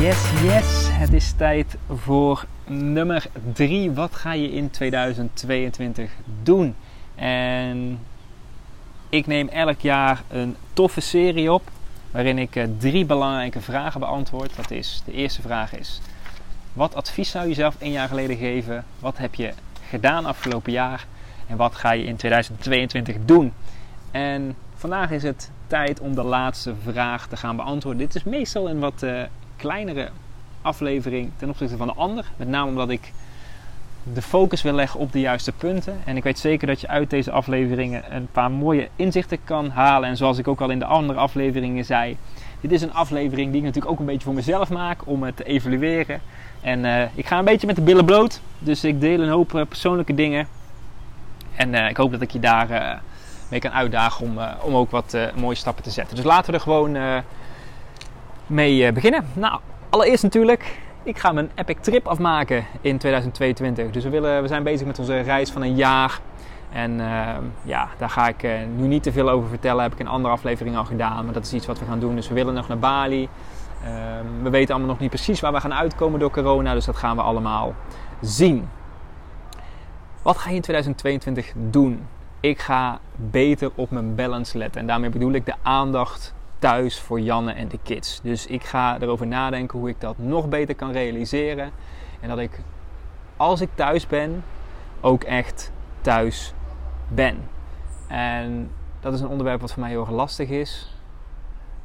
Yes, yes. Het is tijd voor nummer 3. Wat ga je in 2022 doen? En ik neem elk jaar een toffe serie op waarin ik eh, drie belangrijke vragen beantwoord. Dat is, de eerste vraag is: wat advies zou je zelf een jaar geleden geven? Wat heb je gedaan afgelopen jaar? En wat ga je in 2022 doen? En vandaag is het tijd om de laatste vraag te gaan beantwoorden. Dit is meestal een wat uh, kleinere aflevering ten opzichte van de ander. Met name omdat ik de focus wil leggen op de juiste punten. En ik weet zeker dat je uit deze afleveringen een paar mooie inzichten kan halen. En zoals ik ook al in de andere afleveringen zei, dit is een aflevering die ik natuurlijk ook een beetje voor mezelf maak om het te evalueren. En uh, ik ga een beetje met de billen bloot. Dus ik deel een hoop uh, persoonlijke dingen. En uh, ik hoop dat ik je daar mee kan uitdagen om, om ook wat mooie stappen te zetten. Dus laten we er gewoon mee beginnen. Nou, allereerst natuurlijk, ik ga mijn epic trip afmaken in 2022. Dus we, willen, we zijn bezig met onze reis van een jaar. En uh, ja, daar ga ik uh, nu niet te veel over vertellen. Heb ik een andere aflevering al gedaan. Maar dat is iets wat we gaan doen. Dus we willen nog naar Bali. Uh, we weten allemaal nog niet precies waar we gaan uitkomen door corona. Dus dat gaan we allemaal zien. Wat ga je in 2022 doen? Ik ga beter op mijn balance letten. En daarmee bedoel ik de aandacht thuis voor Janne en de kids. Dus ik ga erover nadenken hoe ik dat nog beter kan realiseren. En dat ik, als ik thuis ben, ook echt thuis ben. En dat is een onderwerp wat voor mij heel erg lastig is.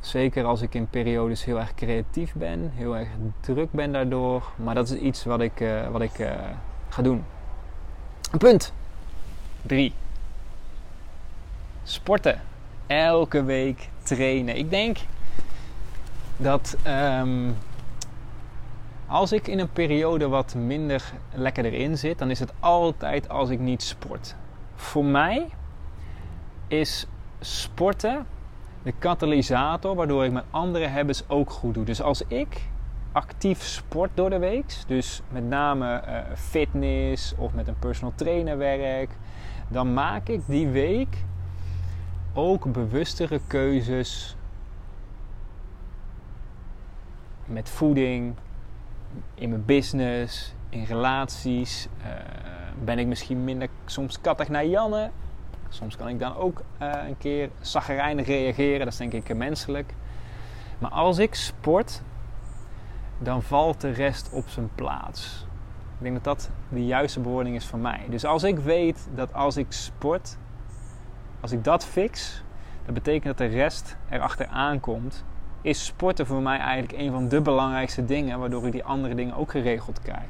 Zeker als ik in periodes heel erg creatief ben, heel erg druk ben daardoor. Maar dat is iets wat ik, uh, wat ik uh, ga doen. Punt 3. Sporten. Elke week trainen. Ik denk dat um, als ik in een periode wat minder lekker erin zit, dan is het altijd als ik niet sport. Voor mij is sporten de katalysator waardoor ik mijn andere habits ook goed doe. Dus als ik actief sport door de week, dus met name uh, fitness of met een personal trainer werk, dan maak ik die week ook bewustere keuzes met voeding, in mijn business, in relaties. Uh, ben ik misschien minder soms kattig naar Janne. Soms kan ik dan ook uh, een keer zagrijnig reageren. Dat is denk ik menselijk. Maar als ik sport, dan valt de rest op zijn plaats. Ik denk dat dat de juiste bewoording is voor mij. Dus als ik weet dat als ik sport, als ik dat fix, dat betekent dat de rest erachteraan komt. Is sporten voor mij eigenlijk een van de belangrijkste dingen, waardoor ik die andere dingen ook geregeld krijg.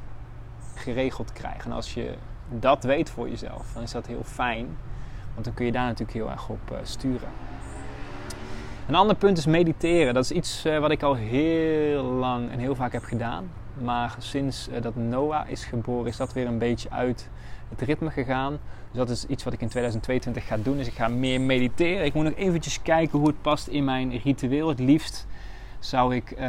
Geregeld krijg. En als je dat weet voor jezelf, dan is dat heel fijn. Want dan kun je daar natuurlijk heel erg op uh, sturen. Een ander punt is mediteren. Dat is iets uh, wat ik al heel lang en heel vaak heb gedaan. Maar sinds uh, dat Noah is geboren, is dat weer een beetje uit het ritme gegaan. Dus dat is iets wat ik in 2022 ga doen. Dus ik ga meer mediteren. Ik moet nog eventjes kijken hoe het past in mijn ritueel. Het liefst zou ik uh,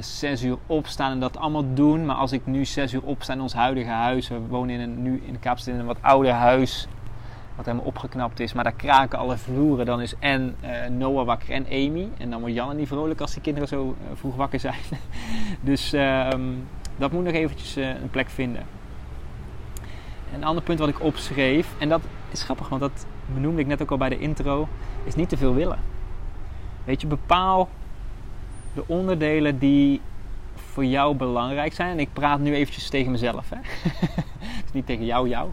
zes uur opstaan en dat allemaal doen. Maar als ik nu zes uur opsta in ons huidige huis. We wonen in een, nu in Kaapstad in een wat ouder huis. Wat helemaal opgeknapt is. Maar daar kraken alle vloeren. Dan is en uh, Noah wakker en Amy. En dan wordt Jan niet vrolijk als die kinderen zo uh, vroeg wakker zijn. dus um, dat moet nog eventjes een plek vinden. Een ander punt wat ik opschreef, en dat is grappig, want dat benoemde ik net ook al bij de intro, is niet te veel willen. Weet je, bepaal de onderdelen die voor jou belangrijk zijn. En ik praat nu eventjes tegen mezelf. Hè? dus niet tegen jou, jou.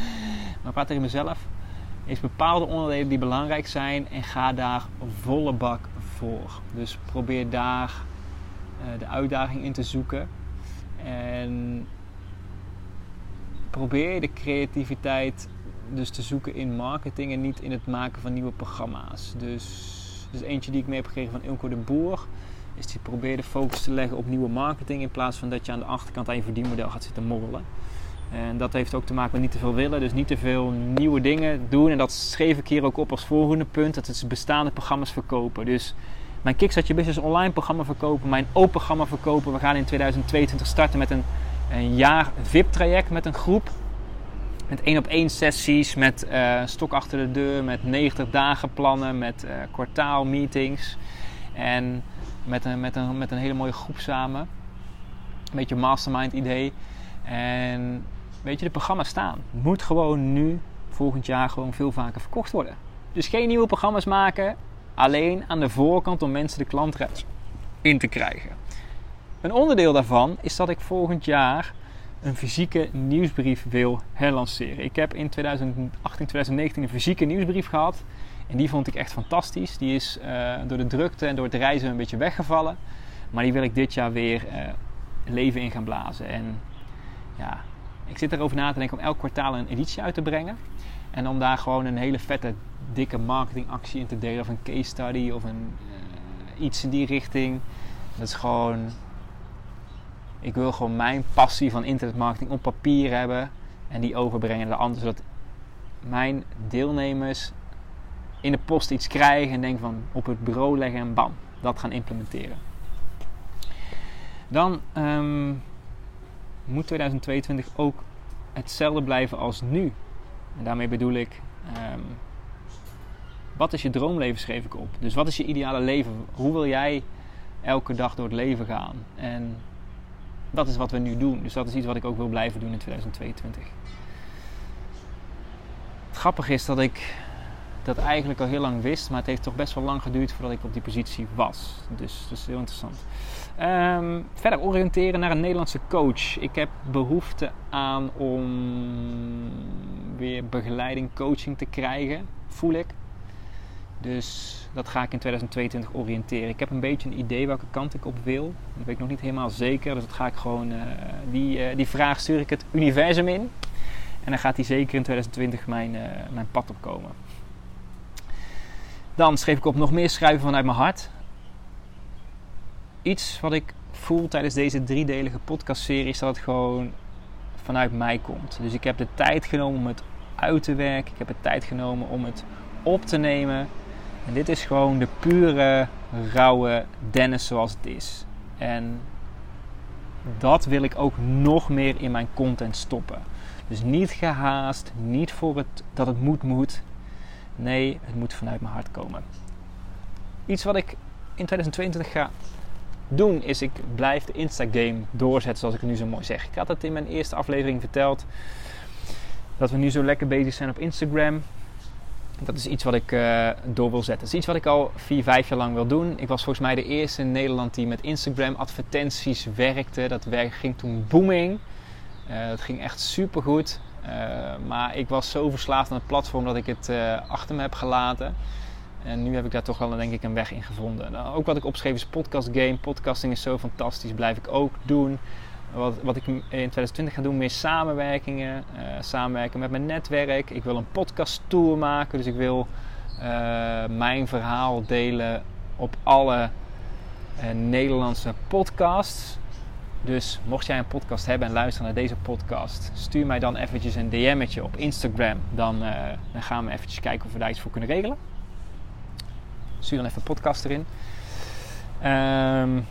maar ik praat tegen mezelf. Is bepaalde onderdelen die belangrijk zijn en ga daar volle bak voor. Dus probeer daar uh, de uitdaging in te zoeken. En probeer de creativiteit dus te zoeken in marketing en niet in het maken van nieuwe programma's. Dus, dus eentje die ik mee heb gekregen van Ilko de Boer. is die probeer de focus te leggen op nieuwe marketing in plaats van dat je aan de achterkant aan je verdienmodel gaat zitten morrelen. En dat heeft ook te maken met niet te veel willen, dus niet te veel nieuwe dingen doen. En dat schreef ik hier ook op als volgende punt, dat is bestaande programma's verkopen. Dus mijn Kickstart Business online programma verkopen, mijn open programma verkopen. We gaan in 2022 starten met een, een jaar VIP-traject met een groep. Met één op één sessies, met uh, stok achter de deur, met 90 dagen plannen, met uh, kwartaalmeetings. En met een, met, een, met een hele mooie groep samen. Een beetje mastermind idee. En weet je, de programma's staan. Moet gewoon nu, volgend jaar, gewoon veel vaker verkocht worden. Dus geen nieuwe programma's maken. Alleen aan de voorkant om mensen de klantreis in te krijgen. Een onderdeel daarvan is dat ik volgend jaar een fysieke nieuwsbrief wil herlanceren. Ik heb in 2018, 2019 een fysieke nieuwsbrief gehad. En die vond ik echt fantastisch. Die is uh, door de drukte en door het reizen een beetje weggevallen. Maar die wil ik dit jaar weer uh, leven in gaan blazen. En ja, ik zit erover na te denken om elk kwartaal een editie uit te brengen. En om daar gewoon een hele vette, dikke marketingactie in te delen. Of een case study of een, uh, iets in die richting. Dat is gewoon... Ik wil gewoon mijn passie van internetmarketing op papier hebben. En die overbrengen naar de anderen. Zodat mijn deelnemers in de post iets krijgen. En denken van op het bureau leggen en bam. Dat gaan implementeren. Dan um, moet 2022 ook hetzelfde blijven als nu. En daarmee bedoel ik, um, wat is je droomleven schreef ik op. Dus wat is je ideale leven? Hoe wil jij elke dag door het leven gaan? En dat is wat we nu doen. Dus dat is iets wat ik ook wil blijven doen in 2022. Het grappige is dat ik dat eigenlijk al heel lang wist, maar het heeft toch best wel lang geduurd voordat ik op die positie was. Dus dat is heel interessant. Um, verder oriënteren naar een Nederlandse coach. Ik heb behoefte aan om weer begeleiding, coaching te krijgen, voel ik. Dus dat ga ik in 2022 oriënteren. Ik heb een beetje een idee welke kant ik op wil. Dat weet ik nog niet helemaal zeker. Dus dat ga ik gewoon, uh, die, uh, die vraag stuur ik het universum in. En dan gaat die zeker in 2020 mijn, uh, mijn pad opkomen. Dan schreef ik op nog meer schrijven vanuit mijn hart. Iets wat ik voel tijdens deze driedelige podcastserie is dat het gewoon vanuit mij komt. Dus ik heb de tijd genomen om het uit te werken. Ik heb de tijd genomen om het op te nemen. En dit is gewoon de pure, rauwe Dennis zoals het is. En dat wil ik ook nog meer in mijn content stoppen. Dus niet gehaast, niet voor het, dat het moet moet. Nee, het moet vanuit mijn hart komen. Iets wat ik in 2022 ga doen is ik blijf de Instagame doorzetten zoals ik het nu zo mooi zeg. Ik had het in mijn eerste aflevering verteld. Dat we nu zo lekker bezig zijn op Instagram. Dat is iets wat ik uh, door wil zetten. Dat is iets wat ik al 4, 5 jaar lang wil doen. Ik was volgens mij de eerste in Nederland die met Instagram advertenties werkte. Dat werk ging toen booming. Uh, dat ging echt super goed. Uh, maar ik was zo verslaafd aan het platform dat ik het achter me heb gelaten. En nu heb ik daar toch wel denk ik een weg in gevonden. Nou, ook wat ik opschreef is podcast game. Podcasting is zo fantastisch, blijf ik ook doen. Wat, wat ik in 2020 ga doen, meer samenwerkingen. Uh, samenwerken met mijn netwerk. Ik wil een podcast tour maken. Dus ik wil mijn verhaal delen op alle Nederlandse podcasts. Dus mocht jij een podcast hebben en luisteren naar deze podcast, stuur mij dan eventjes een DM'tje op Instagram. Dan, dan gaan we eventjes kijken of we daar iets voor kunnen regelen. Stuur dan even een podcast erin. Um,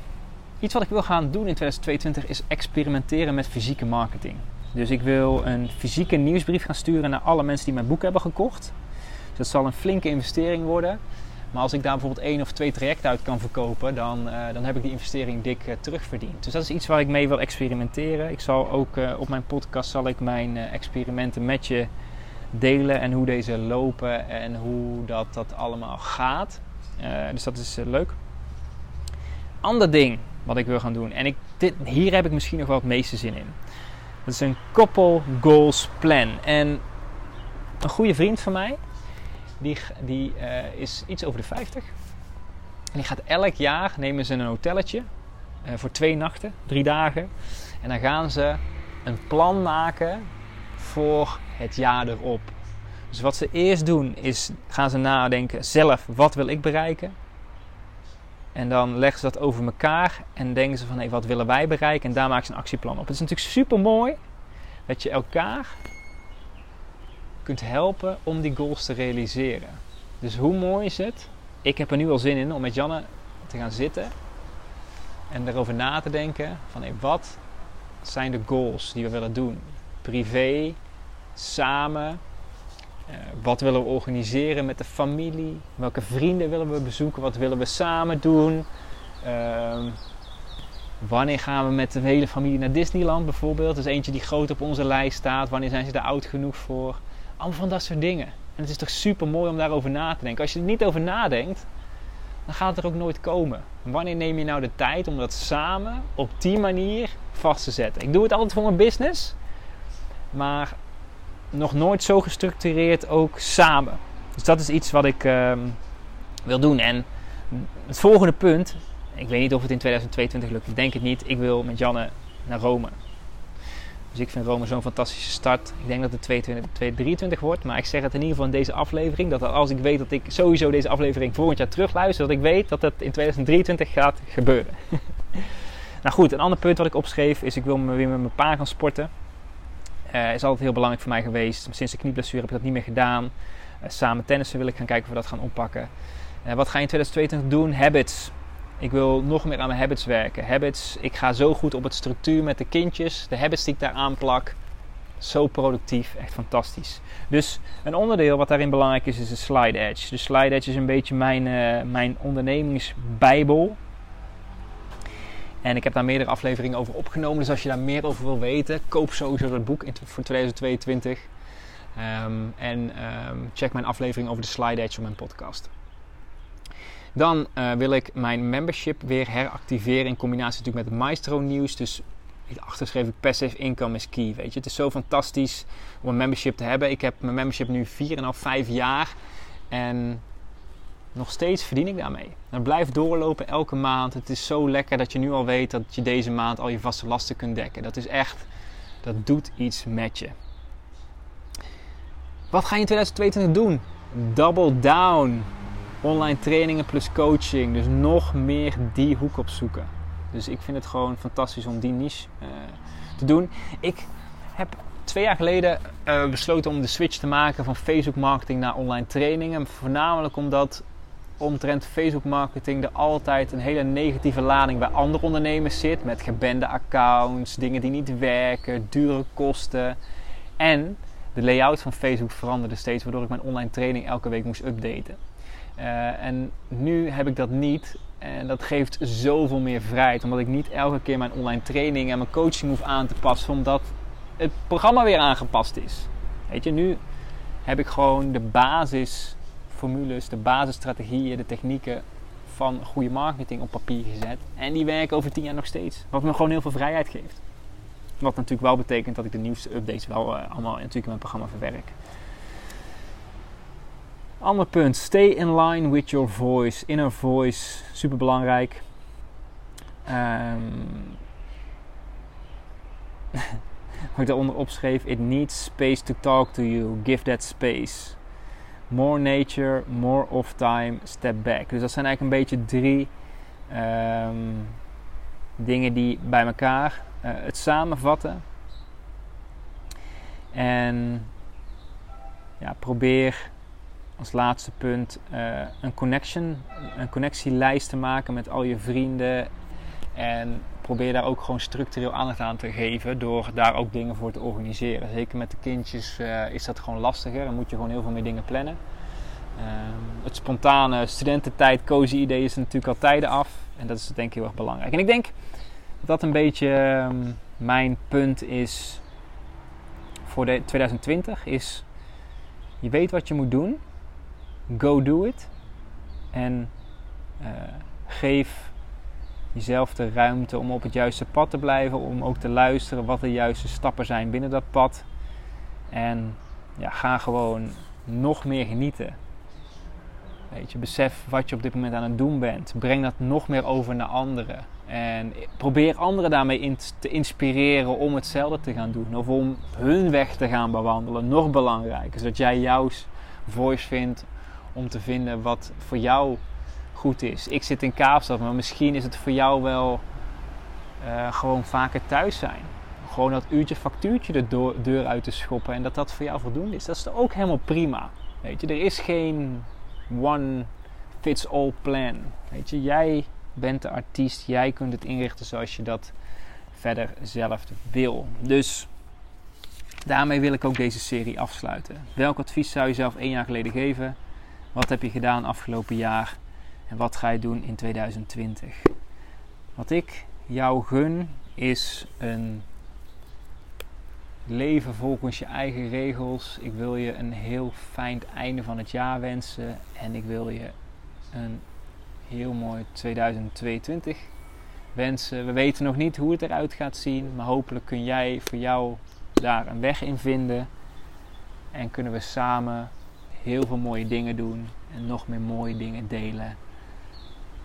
iets wat ik wil gaan doen in 2022 is experimenteren met fysieke marketing. Dus ik wil een fysieke nieuwsbrief gaan sturen naar alle mensen die mijn boek hebben gekocht. Dus dat zal een flinke investering worden. Maar als ik daar bijvoorbeeld één of twee trajecten uit kan verkopen, dan, uh, dan heb ik die investering dik uh, terugverdiend. Dus dat is iets waar ik mee wil experimenteren. Ik zal ook uh, op mijn podcast zal ik mijn experimenten met je delen en hoe deze lopen en hoe dat, dat allemaal gaat. dus dat is leuk. Ander ding wat ik wil gaan doen, en ik, dit, hier heb ik misschien nog wel het meeste zin in. Dat is een couple goals plan. En een goede vriend van mij, die, die uh, is iets over de 50. En die gaat elk jaar, nemen ze een hotelletje uh, voor twee nachten, drie dagen. En dan gaan ze een plan maken voor het jaar erop. Dus wat ze eerst doen is, gaan ze nadenken zelf, wat wil ik bereiken? En dan leggen ze dat over elkaar en denken ze van hé, wat willen wij bereiken? En daar maken ze een actieplan op. Het is natuurlijk super mooi dat je elkaar kunt helpen om die goals te realiseren. Dus hoe mooi is het? Ik heb er nu al zin in om met Janne te gaan zitten en erover na te denken van hey, wat zijn de goals die we willen doen? Privé, samen, wat willen we organiseren met de familie? Welke vrienden willen we bezoeken? Wat willen we samen doen? Uh, wanneer gaan we met de hele familie naar Disneyland bijvoorbeeld? Dat is eentje die groot op onze lijst staat. Wanneer zijn ze daar oud genoeg voor? Allemaal van dat soort dingen. En het is toch super mooi om daarover na te denken. Als je er niet over nadenkt, dan gaat het er ook nooit komen. Wanneer neem je nou de tijd om dat samen op die manier vast te zetten? Ik doe het altijd voor mijn business, maar nog nooit zo gestructureerd ook samen. Dus dat is iets wat ik um, wil doen. En het volgende punt, ik weet niet of het in 2022 lukt, ik denk het niet. Ik wil met Janne naar Rome. Dus ik vind Rome zo'n fantastische start. Ik denk dat het 2023 wordt. Maar ik zeg het in ieder geval in deze aflevering. Dat als ik weet dat ik sowieso deze aflevering volgend jaar terugluister. Dat ik weet dat het in 2023 gaat gebeuren. nou goed, een ander punt wat ik opschreef is ik wil weer met mijn pa gaan sporten. Uh, is altijd heel belangrijk voor mij geweest. Sinds de knieblessure heb ik dat niet meer gedaan. Uh, samen tennissen wil ik gaan kijken of we dat gaan oppakken. Uh, wat ga je in 2022 doen? Habits. Ik wil nog meer aan mijn habits werken. Habits, ik ga zo goed op het structuur met de kindjes. De habits die ik daar aanplak. Zo productief, echt fantastisch. Dus een onderdeel wat daarin belangrijk is, is de Slide Edge. De Slide Edge is een beetje mijn, mijn ondernemingsbijbel. En ik heb daar meerdere afleveringen over opgenomen. Dus als je daar meer over wil weten, koop sowieso dat boek voor 2022. Um, en um, check mijn aflevering over de Slide Edge op mijn podcast. Dan uh, wil ik mijn membership weer heractiveren in combinatie natuurlijk met het Maestro nieuws. Dus achter schreef ik passive income is key. Weet je, het is zo fantastisch om een membership te hebben. Ik heb mijn membership nu 4,5, 5 jaar. En nog steeds verdien ik daarmee. Dat blijft doorlopen elke maand. Het is zo lekker dat je nu al weet dat je deze maand al je vaste lasten kunt dekken. Dat is echt, dat doet iets met je. Wat ga je in 2022 doen? Double down. Online trainingen plus coaching. Dus nog meer die hoek opzoeken. Dus ik vind het gewoon fantastisch om die niche uh, te doen. Ik heb twee jaar geleden uh, besloten om de switch te maken van Facebook marketing naar online trainingen. Voornamelijk omdat omtrent Facebook marketing er altijd een hele negatieve lading bij andere ondernemers zit. Met gebende accounts, dingen die niet werken, dure kosten. En de layout van Facebook veranderde steeds, waardoor ik mijn online training elke week moest updaten. Uh, en nu heb ik dat niet. En dat geeft zoveel meer vrijheid. Omdat ik niet elke keer mijn online training en mijn coaching hoef aan te passen. Omdat het programma weer aangepast is. Weet je, nu heb ik gewoon de basis formules, de basisstrategieën, de technieken van goede marketing op papier gezet. En die werken over tien jaar nog steeds. Wat me gewoon heel veel vrijheid geeft. Wat natuurlijk wel betekent dat ik de nieuwste updates wel uh, allemaal natuurlijk in mijn programma verwerk. Ander punt, stay in line with your voice. Inner voice, super belangrijk. Um, wat ik daaronder opschreef, it needs space to talk to you. Give that space. More nature, more off time, step back. Dus dat zijn eigenlijk een beetje drie um, dingen die bij elkaar uh, het samenvatten. En ja, probeer als laatste punt uh, een connection, een connectielijst te maken met al je vrienden. En probeer daar ook gewoon structureel aandacht aan te geven door daar ook dingen voor te organiseren. Zeker met de kindjes uh, is dat gewoon lastiger en moet je gewoon heel veel meer dingen plannen. Uh, het spontane studententijd, cozy idee is natuurlijk al tijden af. En dat is denk ik heel erg belangrijk. En ik denk dat dat een beetje um, mijn punt is voor de 2020. Is je weet wat je moet doen. Go do it. En uh, geef jezelf de ruimte om op het juiste pad te blijven, om ook te luisteren wat de juiste stappen zijn binnen dat pad. En ja, ga gewoon nog meer genieten. Weet je, besef wat je op dit moment aan het doen bent. Breng dat nog meer over naar anderen. En probeer anderen daarmee te inspireren om hetzelfde te gaan doen. Of om hun weg te gaan bewandelen. Nog belangrijker. Zodat jij jouw voice vindt om te vinden wat voor jou goed is. Ik zit in Kaapstad, maar misschien is het voor jou wel uh, gewoon vaker thuis zijn. Gewoon dat uurtje factuurtje de deur uit te schoppen en dat dat voor jou voldoende is. Dat is ook helemaal prima. Weet je, er is geen one fits all plan. Weet je, jij bent de artiest, jij kunt het inrichten zoals je dat verder zelf wil. Dus daarmee wil ik ook deze serie afsluiten. Welk advies zou je zelf één jaar geleden geven? Wat heb je gedaan afgelopen jaar? En wat ga je doen in 2020? Wat ik jou gun is een leven volgens je eigen regels. Ik wil je een heel fijn einde van het jaar wensen. En ik wil je een heel mooi 2022 wensen. We weten nog niet hoe het eruit gaat zien. Maar hopelijk kun jij voor jou daar een weg in vinden. En kunnen we samen heel veel mooie dingen doen. En nog meer mooie dingen delen.